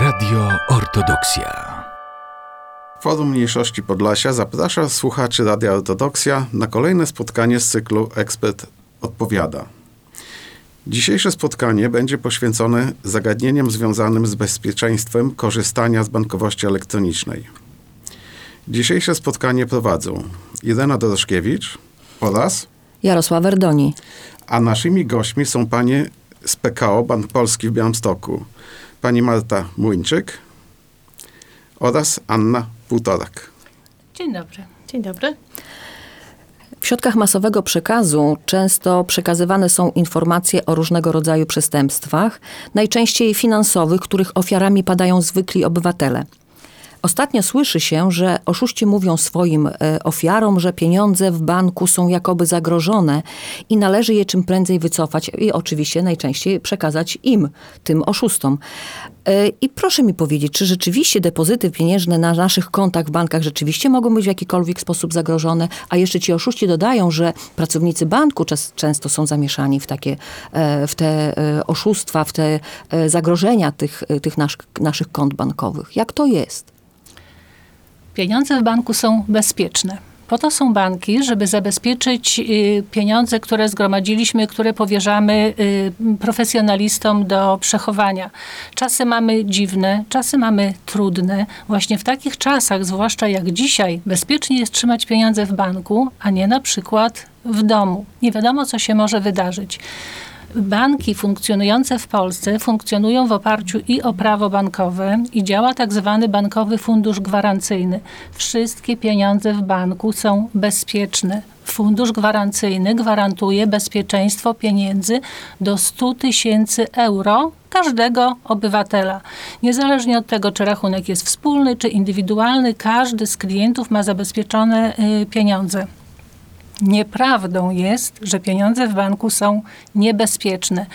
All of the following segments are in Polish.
Radio Ortodoksja. Forum Mniejszości Podlasia zaprasza słuchaczy Radia Ortodoksja na kolejne spotkanie z cyklu Ekspert Odpowiada. Dzisiejsze spotkanie będzie poświęcone zagadnieniom związanym z bezpieczeństwem korzystania z bankowości elektronicznej. Dzisiejsze spotkanie prowadzą Irena Doroszkiewicz oraz Jarosław Erdoni. a naszymi gośćmi są panie z PKO Bank Polski w Białymstoku, pani Marta Młyńczyk oraz Anna Półtorak. Dzień dobry. Dzień dobry. W środkach masowego przekazu często przekazywane są informacje o różnego rodzaju przestępstwach, najczęściej finansowych, których ofiarami padają zwykli obywatele. Ostatnio słyszy się, że oszuści mówią swoim e, ofiarom, że pieniądze w banku są jakoby zagrożone i należy je czym prędzej wycofać i oczywiście najczęściej przekazać im, tym oszustom. E, I proszę mi powiedzieć, czy rzeczywiście depozyty pieniężne na naszych kontach w bankach rzeczywiście mogą być w jakikolwiek sposób zagrożone, a jeszcze ci oszuści dodają, że pracownicy banku często są zamieszani w takie, e, w te oszustwa, w te zagrożenia tych, tych nasz, naszych kont bankowych. Jak to jest? Pieniądze w banku są bezpieczne. Po to są banki, żeby zabezpieczyć y, pieniądze, które zgromadziliśmy, które powierzamy y, profesjonalistom do przechowania. Czasy mamy dziwne, czasy mamy trudne. Właśnie w takich czasach, zwłaszcza jak dzisiaj, bezpiecznie jest trzymać pieniądze w banku, a nie na przykład w domu. Nie wiadomo, co się może wydarzyć. Banki funkcjonujące w Polsce funkcjonują w oparciu i o prawo bankowe i działa tak zwany bankowy fundusz gwarancyjny. Wszystkie pieniądze w banku są bezpieczne. Fundusz gwarancyjny gwarantuje bezpieczeństwo pieniędzy do 100 tysięcy euro każdego obywatela. Niezależnie od tego, czy rachunek jest wspólny, czy indywidualny, każdy z klientów ma zabezpieczone y, pieniądze. Nieprawdą jest, że pieniądze w banku są niebezpieczne.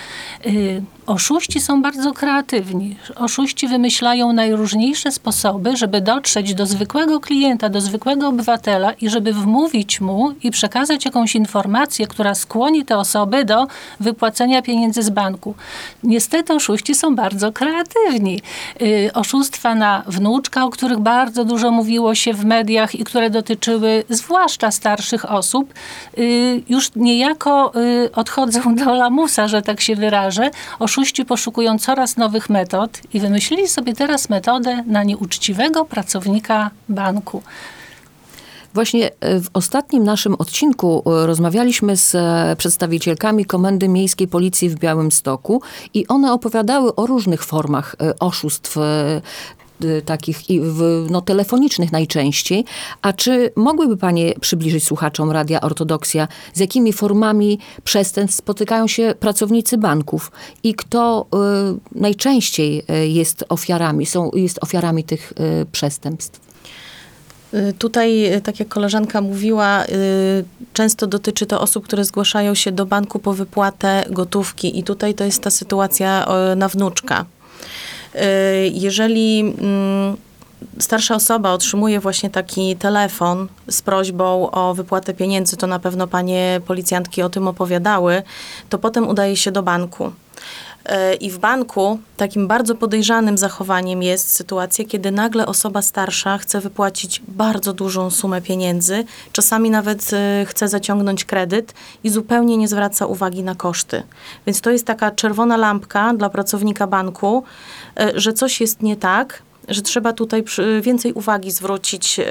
Y, oszuści są bardzo kreatywni. Oszuści wymyślają najróżniejsze sposoby, żeby dotrzeć do zwykłego klienta, do zwykłego obywatela i żeby wmówić mu i przekazać jakąś informację, która skłoni te osoby do wypłacenia pieniędzy z banku. Niestety oszuści są bardzo kreatywni. Y, oszustwa na wnuczka, o których bardzo dużo mówiło się w mediach i które dotyczyły zwłaszcza starszych osób, już niejako y, odchodzą do lamusa, że tak się wyrażę. Oszuści poszukują coraz nowych metod i wymyślili sobie teraz metodę na nieuczciwego pracownika banku. Właśnie e, w ostatnim naszym odcinku rozmawialiśmy z e, przedstawicielkami Komendy Miejskiej Policji w Białymstoku i one opowiadały o różnych formach oszustw y, takich i w, no, telefonicznych najczęściej. A czy mogłyby Panie przybliżyć słuchaczom Radia Ortodoksja, z jakimi formami przestępstw spotykają się pracownicy banków i kto y, najczęściej y, jest ofiarami, są, jest ofiarami tych y, przestępstw? Y, Tutaj, y, tak jak koleżanka mówiła, y, często dotyczy to osób, które zgłaszają się do banku po wypłatę gotówki i tutaj to jest ta sytuacja na wnuczka. Y, Jeżeli mm, starsza osoba otrzymuje właśnie taki telefon z prośbą o wypłatę pieniędzy, to na pewno panie policjantki o tym opowiadały, to potem udaje się do banku. I w banku takim bardzo podejrzanym zachowaniem jest sytuacja, kiedy nagle osoba starsza chce wypłacić bardzo dużą sumę pieniędzy, czasami nawet e, chce zaciągnąć kredyt i zupełnie nie zwraca uwagi na koszty. Więc to jest taka czerwona lampka dla pracownika banku, e, że coś jest nie tak, że trzeba tutaj więcej uwagi zwrócić e,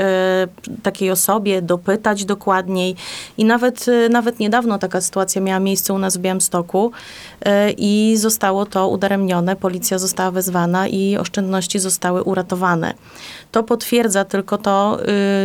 takiej osobie, dopytać dokładniej. I nawet, e, nawet niedawno taka sytuacja miała miejsce u nas w Białymstoku e, i zostało to udaremnione. Policja została wezwana i oszczędności zostały uratowane. To potwierdza tylko to,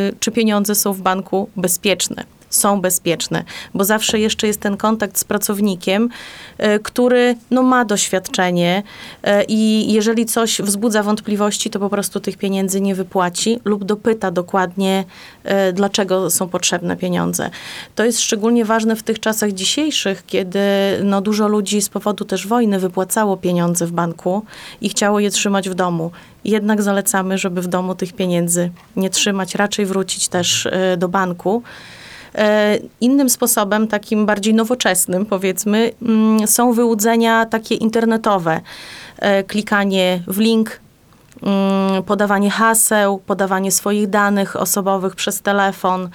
y, czy pieniądze są w banku bezpieczne są bezpieczne, bo zawsze jeszcze jest ten kontakt z pracownikiem, e, który no, ma doświadczenie e, i jeżeli coś wzbudza wątpliwości, to po prostu tych pieniędzy nie wypłaci lub dopyta dokładnie, e, dlaczego są potrzebne pieniądze. To jest szczególnie ważne w tych czasach dzisiejszych, kiedy no, dużo ludzi z powodu też wojny wypłacało pieniądze w banku i chciało je trzymać w domu. Jednak zalecamy, żeby w domu tych pieniędzy nie trzymać, raczej wrócić też do banku. E, Innym sposobem, takim bardziej nowoczesnym, powiedzmy, mm, są wyłudzenia takie internetowe. E, Klikanie w link, podawanie haseł, podawanie swoich danych osobowych przez telefon,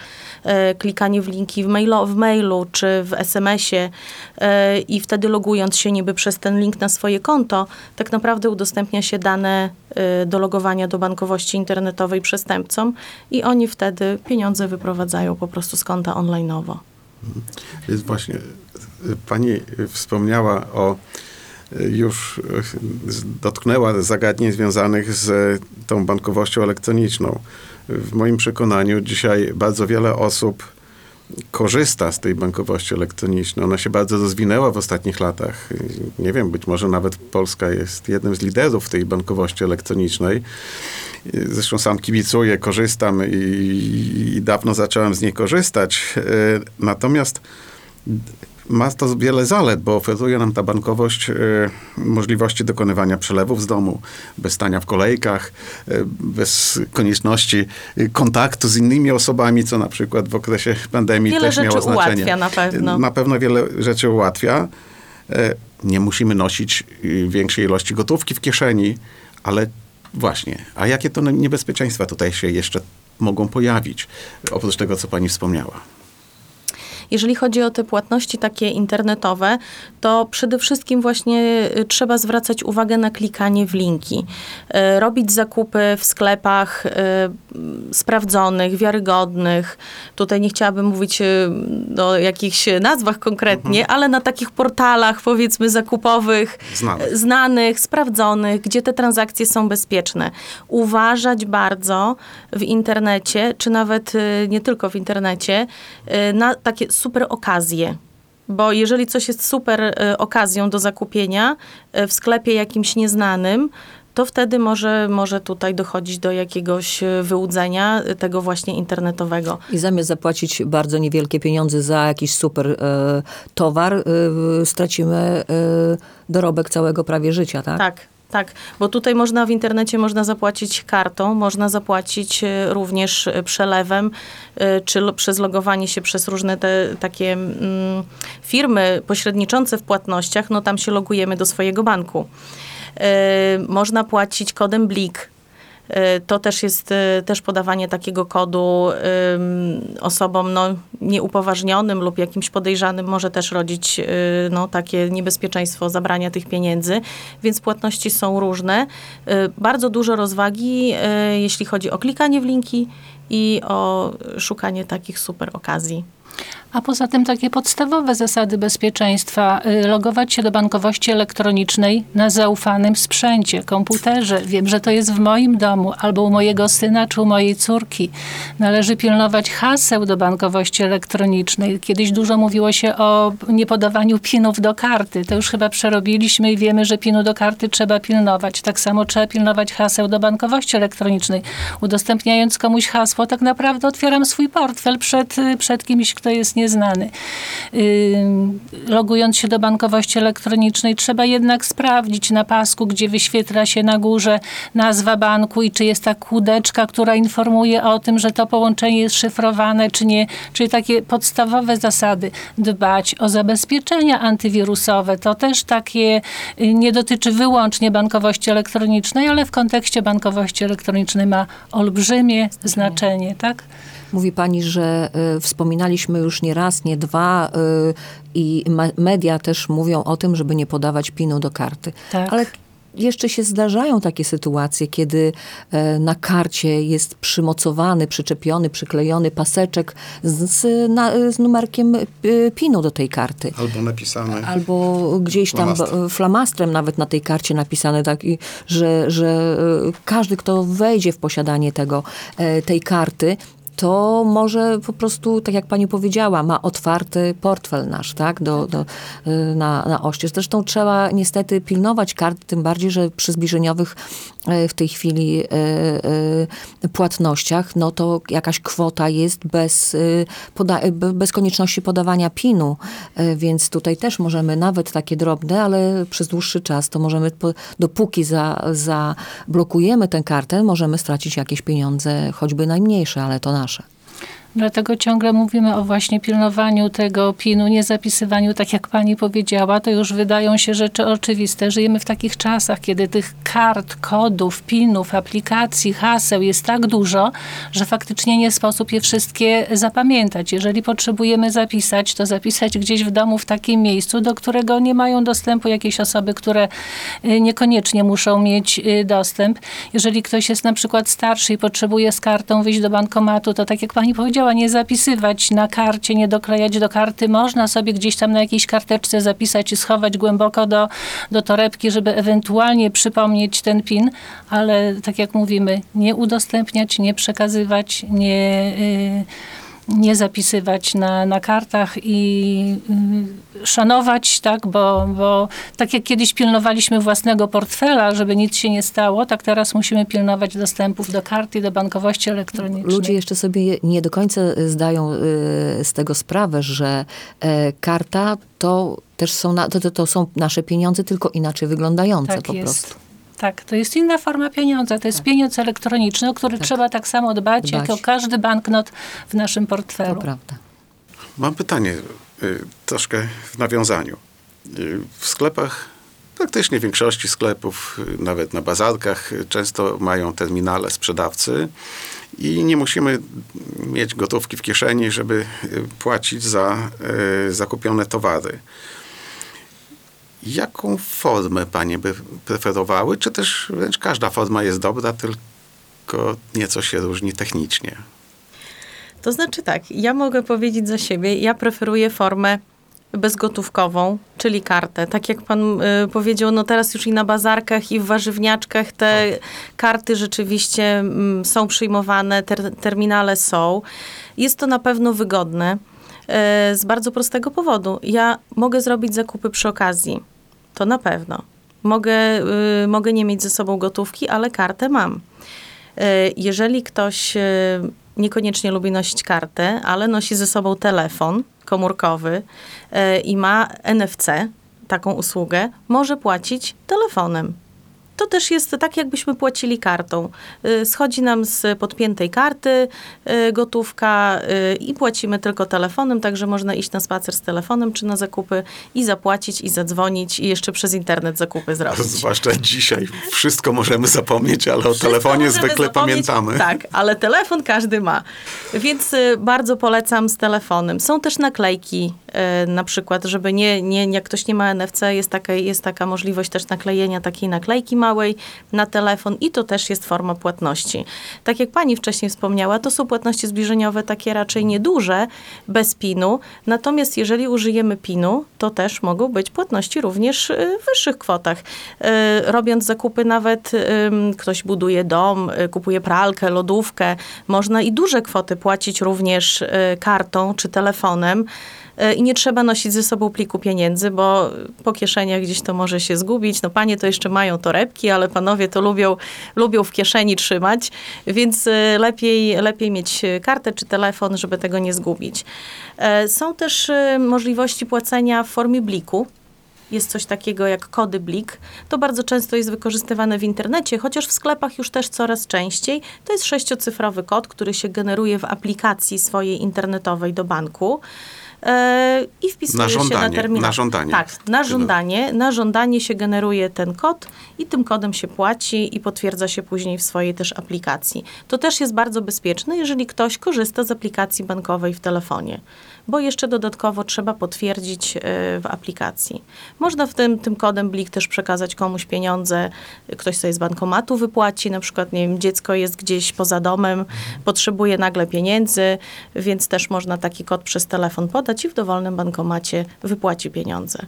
e, klikanie w linki w, mailo, w mailu czy w SMS-ie e, i wtedy logując się niby przez ten link na swoje konto, tak naprawdę udostępnia się dane e, do logowania do bankowości internetowej przestępcom i oni wtedy pieniądze wyprowadzają po prostu z konta online'owo. Jest właśnie, y, pani wspomniała o, już z- dotknęła zagadnień związanych z tą bankowością elektroniczną. W moim przekonaniu dzisiaj bardzo wiele osób korzysta z tej bankowości elektronicznej. Ona się bardzo rozwinęła w ostatnich latach. Nie wiem, być może nawet Polska jest jednym z liderów tej bankowości elektronicznej. Zresztą sam kibicuję, korzystam i, i dawno zacząłem z niej korzystać. E, Natomiast ma to wiele zalet, bo oferuje nam ta bankowość e, możliwości dokonywania przelewów z domu, bez stania w kolejkach, e, bez konieczności e, kontaktu z innymi osobami, co na przykład w okresie pandemii Wiele też miało rzeczy znaczenie. ułatwia na pewno. Na pewno wiele rzeczy ułatwia. Nie musimy nosić większej ilości gotówki w kieszeni, ale właśnie, a jakie to niebezpieczeństwa tutaj się jeszcze mogą pojawić, oprócz tego, co pani wspomniała? Jeżeli chodzi o te płatności takie internetowe, to przede wszystkim właśnie y, trzeba zwracać uwagę na klikanie w linki. Y, Robić zakupy w sklepach y, sprawdzonych, wiarygodnych. Tutaj nie chciałabym mówić o jakichś nazwach konkretnie, ale na takich portalach powiedzmy zakupowych, Znanych. znanych, sprawdzonych, gdzie te transakcje są bezpieczne. Uważać bardzo w internecie, czy nawet nie tylko w internecie, na takie super okazje. Bo jeżeli coś jest super y, okazją do zakupienia y, w sklepie jakimś nieznanym, to wtedy może, może tutaj dochodzić do jakiegoś y, wyłudzenia y, tego właśnie internetowego. I zamiast zapłacić bardzo niewielkie pieniądze za jakiś super e, towar, e, stracimy e, dorobek całego prawie życia, tak? Tak, tak, bo tutaj można w internecie można zapłacić kartą, można zapłacić e, również e, przelewem, e, czy przez logowanie się przez różne te takie mm, firmy pośredniczące w płatnościach, no tam się logujemy do swojego banku. E, Można płacić kodem BLIK. E, To też jest e, też podawanie takiego kodu osobom no, nieupoważnionym lub jakimś podejrzanym może też rodzić y, no, takie niebezpieczeństwo zabrania tych pieniędzy, więc płatności są różne. Y, Bardzo dużo rozwagi, y, jeśli chodzi o klikanie w linki i o szukanie takich super okazji. A poza tym takie podstawowe zasady bezpieczeństwa. y, Logować się do bankowości elektronicznej na zaufanym sprzęcie, komputerze. Wiem, że to jest w moim domu albo u mojego syna czy u mojej córki. Należy pilnować haseł do bankowości elektronicznej. Kiedyś dużo mówiło się o niepodawaniu pinów do karty. To już chyba przerobiliśmy i wiemy, że pinu do karty trzeba pilnować. Tak samo trzeba pilnować haseł do bankowości elektronicznej. Udostępniając komuś hasło, tak naprawdę otwieram swój portfel przed, y, przed kimś, kto jest nieznany. Ym, Logując się do bankowości elektronicznej, trzeba jednak sprawdzić na pasku, gdzie wyświetla się na górze nazwa banku i czy jest ta kłódeczka, która informuje o tym, że to połączenie jest szyfrowane, czy nie. Czyli takie podstawowe zasady. Dbać o zabezpieczenia antywirusowe. To też takie y, nie dotyczy wyłącznie bankowości elektronicznej, ale w kontekście bankowości elektronicznej ma olbrzymie znaczenie, tak? Mówi pani, że y, wspominaliśmy już nie raz, nie dwa y, i media też mówią o tym, żeby nie podawać pinu do karty. Tak. Ale jeszcze się zdarzają takie sytuacje, kiedy e, na karcie jest przymocowany, przyczepiony, przyklejony paseczek z, z, na, z numerkiem y, pinu do tej karty. Albo napisane. Albo gdzieś tam Flamastrem. flamastrem nawet na tej karcie napisane, tak, i że, że e, każdy, kto wejdzie w posiadanie tego, e, tej karty, to może po prostu, tak jak pani powiedziała, ma otwarty portfel nasz, tak, do, do, y, na, na oścież. Zresztą trzeba niestety pilnować kart, tym bardziej, że przy zbliżeniowych e, w tej chwili e, płatnościach, no to jakaś kwota jest bez, y, bez konieczności podawania PIN-u, więc tutaj też możemy nawet takie drobne, ale przez dłuższy czas to możemy, dopóki za, zablokujemy tę kartę, możemy stracić jakieś pieniądze, choćby najmniejsze, ale to nasze. Dlatego ciągle mówimy o właśnie pilnowaniu tego PIN-u, nie zapisywaniu, tak jak pani powiedziała. To już wydają się rzeczy oczywiste. Żyjemy w takich czasach, kiedy tych kart, kodów, PIN-ów, aplikacji, haseł jest tak dużo, że faktycznie nie sposób je wszystkie zapamiętać. Jeżeli potrzebujemy zapisać, to zapisać gdzieś w domu, w takim miejscu, do którego nie mają dostępu jakieś osoby, które y, niekoniecznie muszą mieć y, dostęp. Jeżeli ktoś jest na przykład starszy i potrzebuje z kartą wyjść do bankomatu, to tak jak pani powiedziała, nie zapisywać na karcie, nie doklejać do karty. Można sobie gdzieś tam na jakiejś karteczce zapisać i schować głęboko do, do torebki, żeby ewentualnie przypomnieć ten PIN, ale tak jak mówimy, nie udostępniać, nie przekazywać, nie... Yy, nie zapisywać na, na kartach i y, szanować, tak, bo, bo tak jak kiedyś pilnowaliśmy własnego portfela, żeby nic się nie stało, tak teraz musimy pilnować dostępów do kart i do bankowości elektronicznej. Ludzie jeszcze sobie nie do końca zdają y, z tego sprawę, że e, karta to też są, na, to, to są nasze pieniądze, tylko inaczej wyglądające Tak po jest. prostu. Tak, to jest inna forma pieniądza. To jest pieniądz elektroniczny, o który trzeba tak samo dbać, jak Dbać. o każdy banknot w naszym To portfelu. prawda. Mam pytanie y, troszkę w nawiązaniu. Y, w sklepach, praktycznie w większości sklepów, y, nawet na bazarkach, często mają terminale sprzedawcy i nie musimy mieć gotówki w kieszeni, żeby płacić za zakupione towary. Jaką formę panie by preferowały? Czy też wręcz każda forma jest dobra, tylko nieco się różni technicznie? To znaczy tak, ja mogę powiedzieć za siebie, ja preferuję formę bezgotówkową, czyli kartę. Tak jak pan y, powiedział, no teraz już i na bazarkach i w warzywniaczkach te karty rzeczywiście mm, są przyjmowane, ter, terminale są. Jest to na pewno wygodne y, z bardzo prostego powodu. Ja mogę zrobić zakupy przy okazji. To na pewno. Mogę, y, mogę nie mieć ze sobą gotówki, ale kartę mam. Y, Jeżeli ktoś y, niekoniecznie lubi nosić kartę, ale nosi ze sobą telefon komórkowy i ma NFC, taką usługę, może płacić telefonem. To też jest tak, jakbyśmy płacili kartą. Y, Schodzi nam z podpiętej karty y, gotówka y, i płacimy tylko telefonem, także można iść na spacer z telefonem czy na zakupy i zapłacić i zadzwonić i jeszcze przez internet zakupy zrobić. Zwłaszcza dzisiaj. Wszystko możemy zapomnieć, ale o telefonie zwykle pamiętamy. Tak, ale telefon każdy ma. Więc bardzo polecam z telefonem. Są też naklejki, na przykład, żeby nie, nie, jak ktoś nie ma NFC, jest taka, jest taka możliwość też naklejenia takiej naklejki małej na telefon i to też jest forma płatności. Tak jak pani wcześniej wspomniała, to są płatności zbliżeniowe takie raczej nieduże, bez PIN-u. Natomiast jeżeli użyjemy PIN-u, to też mogą być płatności również y, w wyższych kwotach. Y, Robiąc zakupy nawet ktoś buduje dom, kupuje pralkę, lodówkę, można i duże kwoty płacić również kartą czy telefonem. Y, I nie trzeba nosić ze sobą pliku pieniędzy, bo po kieszeniach gdzieś to może się zgubić. No panie to jeszcze mają torebki, ale panowie to lubią, lubią w kieszeni trzymać, więc y, lepiej, lepiej mieć kartę czy telefon, żeby tego nie zgubić. E, Są też możliwości płacenia w formie bliku. Jest coś takiego jak kody blik. To bardzo często jest wykorzystywane w internecie, chociaż w sklepach już też coraz częściej. To jest sześciocyfrowy kod, który się generuje w aplikacji swojej internetowej do banku. E, I wpisuje Na się na żądanie, terminal. na żądanie. Tak, na żądanie. Na żądanie się generuje ten kod i tym kodem się płaci i potwierdza się później w swojej też aplikacji. To też jest bardzo bezpieczne, jeżeli ktoś korzysta z aplikacji bankowej w telefonie, bo jeszcze dodatkowo trzeba potwierdzić e, w aplikacji. Można w tym, tym kodem Blik też przekazać komuś pieniądze, ktoś sobie z bankomatu wypłaci, na przykład, nie wiem, dziecko jest gdzieś poza domem, potrzebuje nagle pieniędzy, więc też można taki kod przez telefon podać i w dowolnym bankomacie wypłaci pieniądze.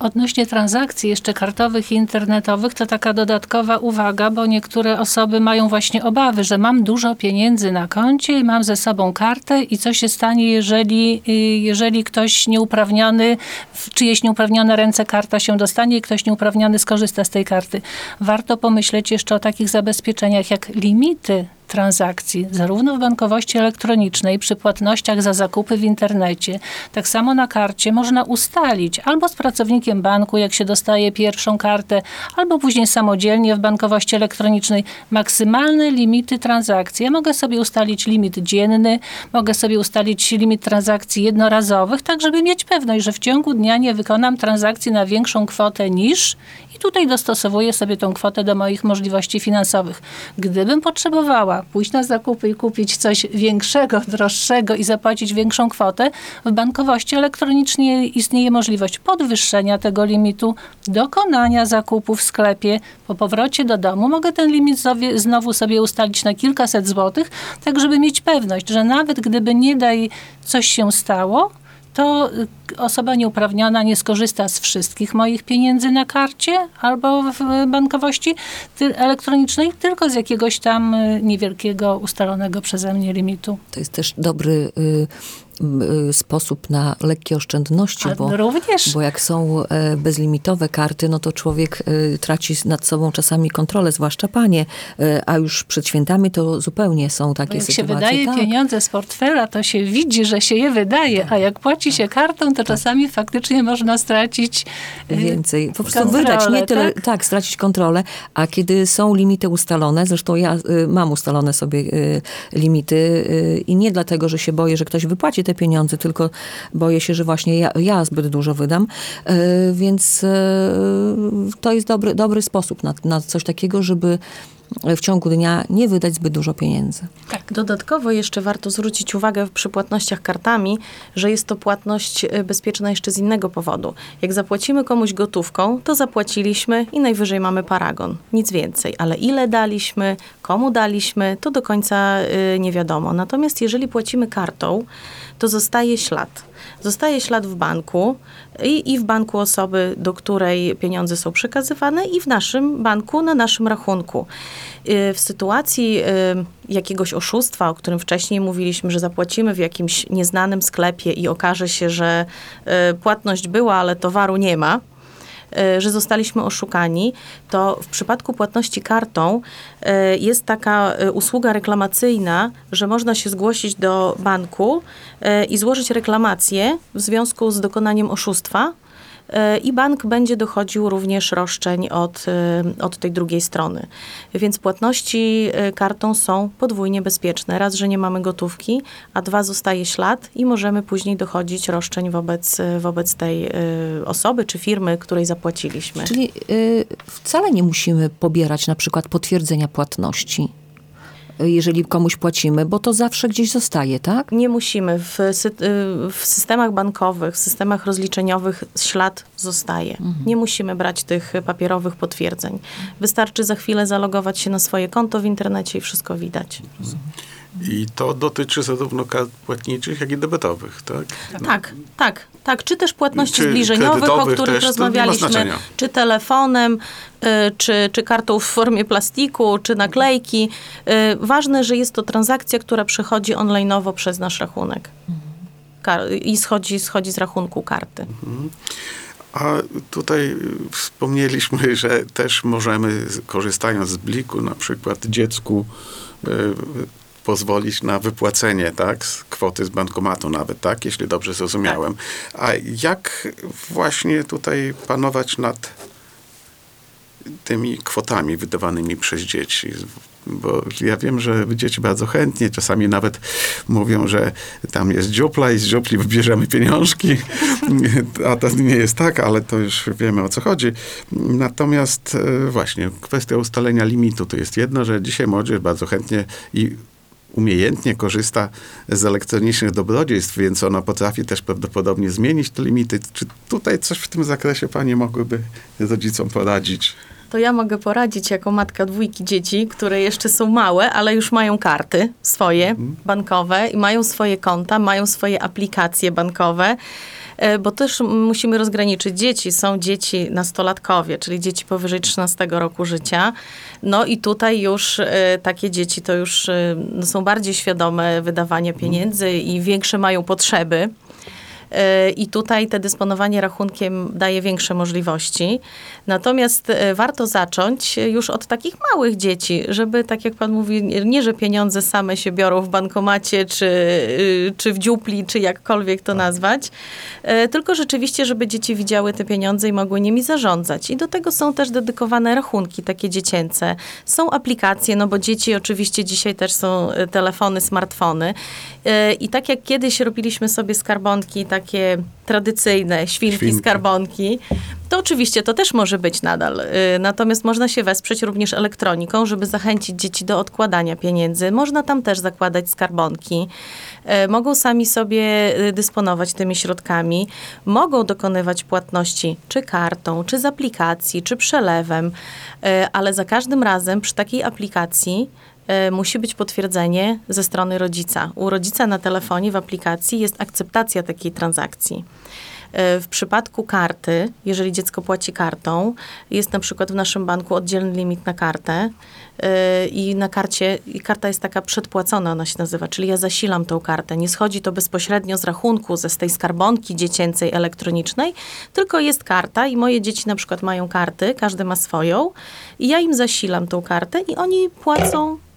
Odnośnie transakcji jeszcze kartowych i internetowych, to taka dodatkowa uwaga, bo niektóre osoby mają właśnie obawy, że mam dużo pieniędzy na koncie mam ze sobą kartę i co się stanie, jeżeli, y, jeżeli ktoś nieuprawniony, w czyjeś nieuprawnione ręce karta się dostanie i ktoś nieuprawniony skorzysta z tej karty. Warto pomyśleć jeszcze o takich zabezpieczeniach jak limity transakcji, zarówno w bankowości elektronicznej, przy płatnościach za zakupy w internecie, tak samo na karcie można ustalić albo z pracownikiem banku, jak się dostaje pierwszą kartę, albo później samodzielnie w bankowości elektronicznej maksymalne limity transakcji. Ja mogę sobie ustalić limit dzienny, mogę sobie ustalić limit transakcji jednorazowych, tak żeby mieć pewność, że w ciągu dnia nie wykonam transakcji na większą kwotę niż i tutaj dostosowuję sobie tą kwotę do moich możliwości finansowych. Gdybym potrzebowała pójść na zakupy i kupić coś większego, droższego i zapłacić większą kwotę, w bankowości elektronicznej istnieje możliwość podwyższenia tego limitu, dokonania zakupu w sklepie. Po powrocie do domu mogę ten limit znowu sobie ustalić na kilkaset złotych, tak żeby mieć pewność, że nawet gdyby nie daj coś się stało, to y, osoba nieuprawniona nie skorzysta z wszystkich moich pieniędzy na karcie albo w bankowości elektronicznej, tylko z jakiegoś tam y, niewielkiego ustalonego przeze mnie limitu. To jest też dobry y, sposób na lekkie oszczędności, bo, również bo jak są e, bezlimitowe karty, no to człowiek e, traci nad sobą czasami kontrolę, zwłaszcza panie, e, a już przed świętami to zupełnie są takie Bo jak się sytuacje. wydaje tak. pieniądze z portfela, to się widzi, że się je wydaje, a jak płaci się kartą, to czasami faktycznie można stracić y, więcej. Po prostu kontrolę, wydać, nie tyle, tak? tak? stracić kontrolę, a kiedy są limity ustalone, zresztą ja y, mam ustalone sobie y, limity y, i nie dlatego, że się boję, że ktoś wypłaci te pieniądze, tylko boję się, że właśnie ja, ja zbyt dużo wydam, y, więc y, to jest dobry, dobry sposób na, na coś takiego, żeby w ciągu dnia nie wydać zbyt dużo pieniędzy. Dodatkowo jeszcze warto zwrócić uwagę przy płatnościach kartami, że jest to płatność e, bezpieczna jeszcze z innego powodu. Jak zapłacimy komuś gotówką, to zapłaciliśmy i najwyżej mamy paragon. Nic więcej. Ale ile daliśmy, komu daliśmy, to do końca y, nie wiadomo. Natomiast jeżeli płacimy kartą, to zostaje ślad. Zostaje ślad w banku i, i w banku osoby, do której pieniądze są przekazywane i w naszym banku, na naszym rachunku. Y, W sytuacji y, jakiegoś oszustwa, o którym wcześniej mówiliśmy, że zapłacimy w jakimś nieznanym sklepie i okaże się, że y, płatność była, ale towaru nie ma, że zostaliśmy oszukani, to w przypadku płatności kartą y, jest taka y, usługa reklamacyjna, że można się zgłosić do banku i złożyć reklamację w związku z dokonaniem oszustwa. Y, I bank będzie dochodził również roszczeń od, y, od tej drugiej strony. Więc płatności y, kartą są podwójnie bezpieczne. Raz, że nie mamy gotówki, a dwa, zostaje ślad i możemy później dochodzić roszczeń wobec, wobec tej osoby czy firmy, której zapłaciliśmy. Czyli wcale nie musimy pobierać na przykład potwierdzenia płatności, jeżeli komuś płacimy, bo to zawsze gdzieś zostaje, tak? Nie musimy. W, sy- y, w systemach bankowych, w systemach rozliczeniowych ślad zostaje. Nie musimy brać tych papierowych potwierdzeń. Wystarczy za chwilę zalogować się na swoje konto w internecie i wszystko widać. I to dotyczy zarówno kart płatniczych, jak i debetowych, tak? Tak, tak, tak. Czy też płatności Czy zbliżeniowych, o których też, rozmawialiśmy, czy telefonem, y, czy, czy kartą w formie plastiku, czy naklejki. Y, Ważne, że jest to transakcja, która przechodzi online'owo przez nasz rachunek. Kar- I schodzi, schodzi z rachunku karty. A tutaj y, wspomnieliśmy, że też możemy, korzystając z bliku, na przykład dziecku y, pozwolić na wypłacenie, tak, z kwoty z bankomatu nawet, tak, jeśli dobrze zrozumiałem. A jak właśnie tutaj panować nad tymi kwotami wydawanymi przez dzieci? Bo ja wiem, że dzieci bardzo chętnie, czasami nawet mówią, że tam jest dziupla i z dziupli wybierzemy pieniążki, a to nie jest tak, ale to już wiemy o co chodzi. Natomiast e, właśnie kwestia ustalenia limitu to jest jedno, że dzisiaj młodzież bardzo chętnie i umiejętnie korzysta z elektronicznych dobrodziejstw, więc ona potrafi też prawdopodobnie zmienić te limity. Czy tutaj coś w tym zakresie panie mogłyby rodzicom poradzić? To ja mogę poradzić jako matka dwójki dzieci, które jeszcze są małe, ale już mają karty swoje bankowe i mają swoje konta, mają swoje aplikacje bankowe. E, Bo też musimy rozgraniczyć dzieci. Są dzieci nastolatkowie, czyli dzieci powyżej 13 roku życia. No i tutaj już e, takie dzieci to już e, no, są bardziej świadome wydawania pieniędzy i większe mają potrzeby. E, I tutaj te dysponowanie rachunkiem daje większe możliwości. Natomiast e, warto zacząć już od takich małych dzieci, żeby, tak jak pan mówi, nie- że pieniądze same się biorą w bankomacie, czy, y, czy w dziupli, czy jakkolwiek to nazwać, e, tylko rzeczywiście, żeby dzieci widziały te pieniądze i mogły nimi zarządzać. I do tego są też dedykowane rachunki takie dziecięce. Są aplikacje, no bo dzieci oczywiście dzisiaj też są telefony, smartfony. I tak jak kiedyś robiliśmy sobie skarbonki takie tradycyjne, świnki, Świnki. skarbonki, to oczywiście to też może być nadal. Y, Natomiast można się wesprzeć również elektroniką, żeby zachęcić dzieci do odkładania pieniędzy. Można tam też zakładać skarbonki. Y, Mogą sami sobie y, dysponować tymi środkami. Mogą dokonywać płatności czy kartą, czy z aplikacji, czy przelewem, ale za każdym razem przy takiej aplikacji musi być potwierdzenie ze strony rodzica. U rodzica na telefonie w aplikacji jest akceptacja takiej transakcji. E, W przypadku karty, jeżeli dziecko płaci kartą, jest na przykład w naszym banku oddzielny limit na kartę e, i na karcie, i karta jest taka przedpłacona, ona się nazywa, czyli ja zasilam tą kartę. Nie schodzi to bezpośrednio z rachunku, ze z tej skarbonki dziecięcej elektronicznej, tylko jest karta i moje dzieci na przykład mają karty, każdy ma swoją i ja im zasilam tą kartę i oni płacą e,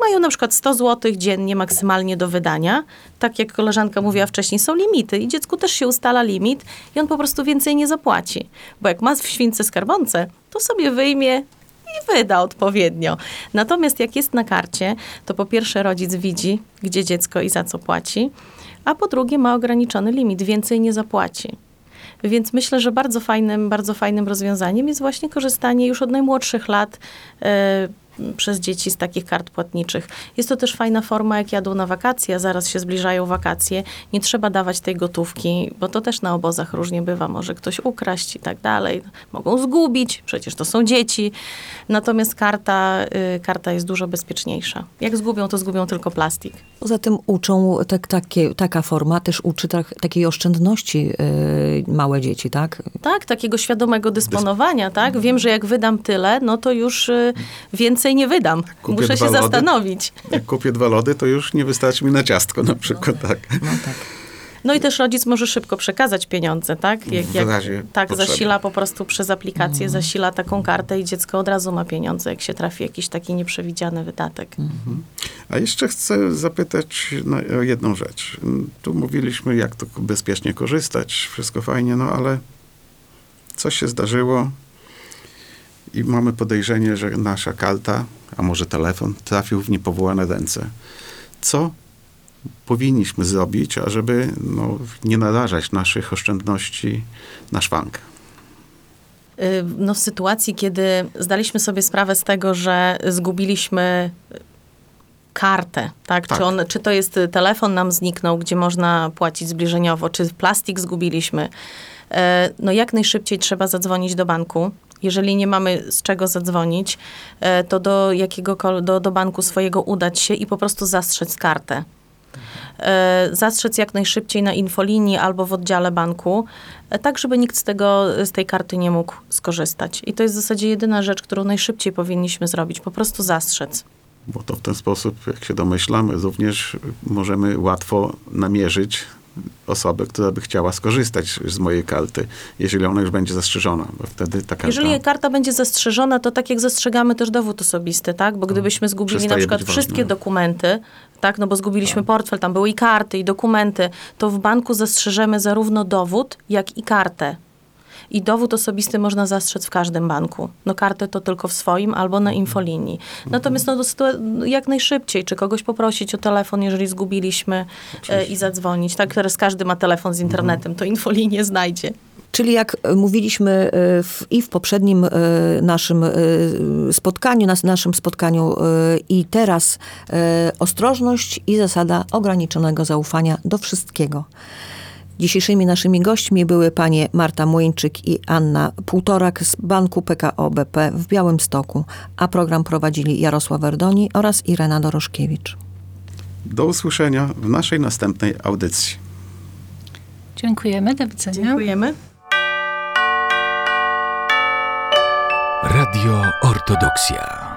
mają na przykład 100 zł dziennie maksymalnie do wydania. Tak jak koleżanka mówiła wcześniej, są limity i dziecku też się ustala limit i on po prostu więcej nie zapłaci. Bo jak ma w śwince skarbonce, to sobie wyjmie i wyda odpowiednio. Natomiast jak jest na karcie, to po pierwsze rodzic widzi, gdzie dziecko i za co płaci, a po drugie ma ograniczony limit, więcej nie zapłaci. Więc myślę, że bardzo fajnym, bardzo fajnym rozwiązaniem jest właśnie korzystanie już od najmłodszych lat e, przez dzieci z takich kart płatniczych. Jest to też fajna forma, jak jadą na wakacje, a zaraz się zbliżają wakacje. Nie trzeba dawać tej gotówki, bo to też na obozach różnie bywa. Może ktoś ukraść i tak dalej. Mogą zgubić, przecież to są dzieci. Natomiast karta, y, karta jest dużo bezpieczniejsza. Jak zgubią, to zgubią tylko plastik. Poza tym uczą, tak, takie, taka forma też uczy tak, takiej oszczędności yy, małe dzieci, tak? Tak, takiego świadomego dysponowania, tak? Wiem, że jak wydam tyle, no to już y, więcej nie wydam. Kupię Muszę się lody. zastanowić. Jak kupię dwa lody, to już nie wystarczy mi na ciastko na przykład, tak. No tak. No i też rodzic może szybko przekazać pieniądze, tak? W razie tak, potrzeby. zasila po prostu przez aplikację, zasila taką kartę i dziecko od razu ma pieniądze, jak się trafi jakiś taki nieprzewidziany wydatek. A jeszcze chcę zapytać na, o jedną rzecz. Tu mówiliśmy, jak to bezpiecznie korzystać, wszystko fajnie, no ale coś się zdarzyło i mamy podejrzenie, że nasza karta, a może telefon, trafił w niepowołane ręce. Co powinniśmy zrobić, ażeby no, nie narażać naszych oszczędności na szwank? Y, No w sytuacji, kiedy zdaliśmy sobie sprawę z tego, że zgubiliśmy kartę, tak? Tak. Czy, on, czy to jest y, telefon nam zniknął, gdzie można płacić zbliżeniowo, czy plastik zgubiliśmy, e, no jak najszybciej trzeba zadzwonić do banku. Jeżeli nie mamy z czego zadzwonić, e, to do jakiego do, do banku swojego udać się i po prostu zastrzec kartę. E, zastrzec jak najszybciej na infolinii albo w oddziale banku, e, tak żeby nikt z, tego, z tej karty nie mógł skorzystać. I to jest w zasadzie jedyna rzecz, którą najszybciej powinniśmy zrobić, po prostu zastrzec. Bo to w ten sposób, jak się domyślam, również możemy łatwo namierzyć osobę, która by chciała skorzystać z mojej karty, jeżeli ona już będzie zastrzeżona, bo wtedy ta karta Jeżeli karta będzie zastrzeżona, to tak jak zastrzegamy też dowód osobisty, tak? Bo gdybyśmy zgubili na przykład wszystkie ważne. dokumenty, tak? No bo zgubiliśmy portfel, tam były i karty, i dokumenty, to w banku zastrzeżemy zarówno dowód, jak i kartę. I dowód osobisty można zastrzec w każdym banku. No kartę to tylko w swoim albo na infolinii. Natomiast no, jak najszybciej, czy kogoś poprosić o telefon, jeżeli zgubiliśmy e, i zadzwonić. Tak, teraz każdy ma telefon z internetem, to infolinię znajdzie. Czyli jak e, mówiliśmy e, w, i w poprzednim e, naszym spotkaniu, nas, naszym spotkaniu i teraz ostrożność i zasada ograniczonego zaufania do wszystkiego. Dzisiejszymi naszymi gośćmi były panie Marta Młyńczyk i Anna Półtorak z Banku PKO BP w Białymstoku, a program prowadzili Jarosław Erdoni oraz Irena Dorożkiewicz. Do usłyszenia w naszej następnej audycji. Dziękujemy, do widzenia. Dziękujemy. Radio Ortodoksja.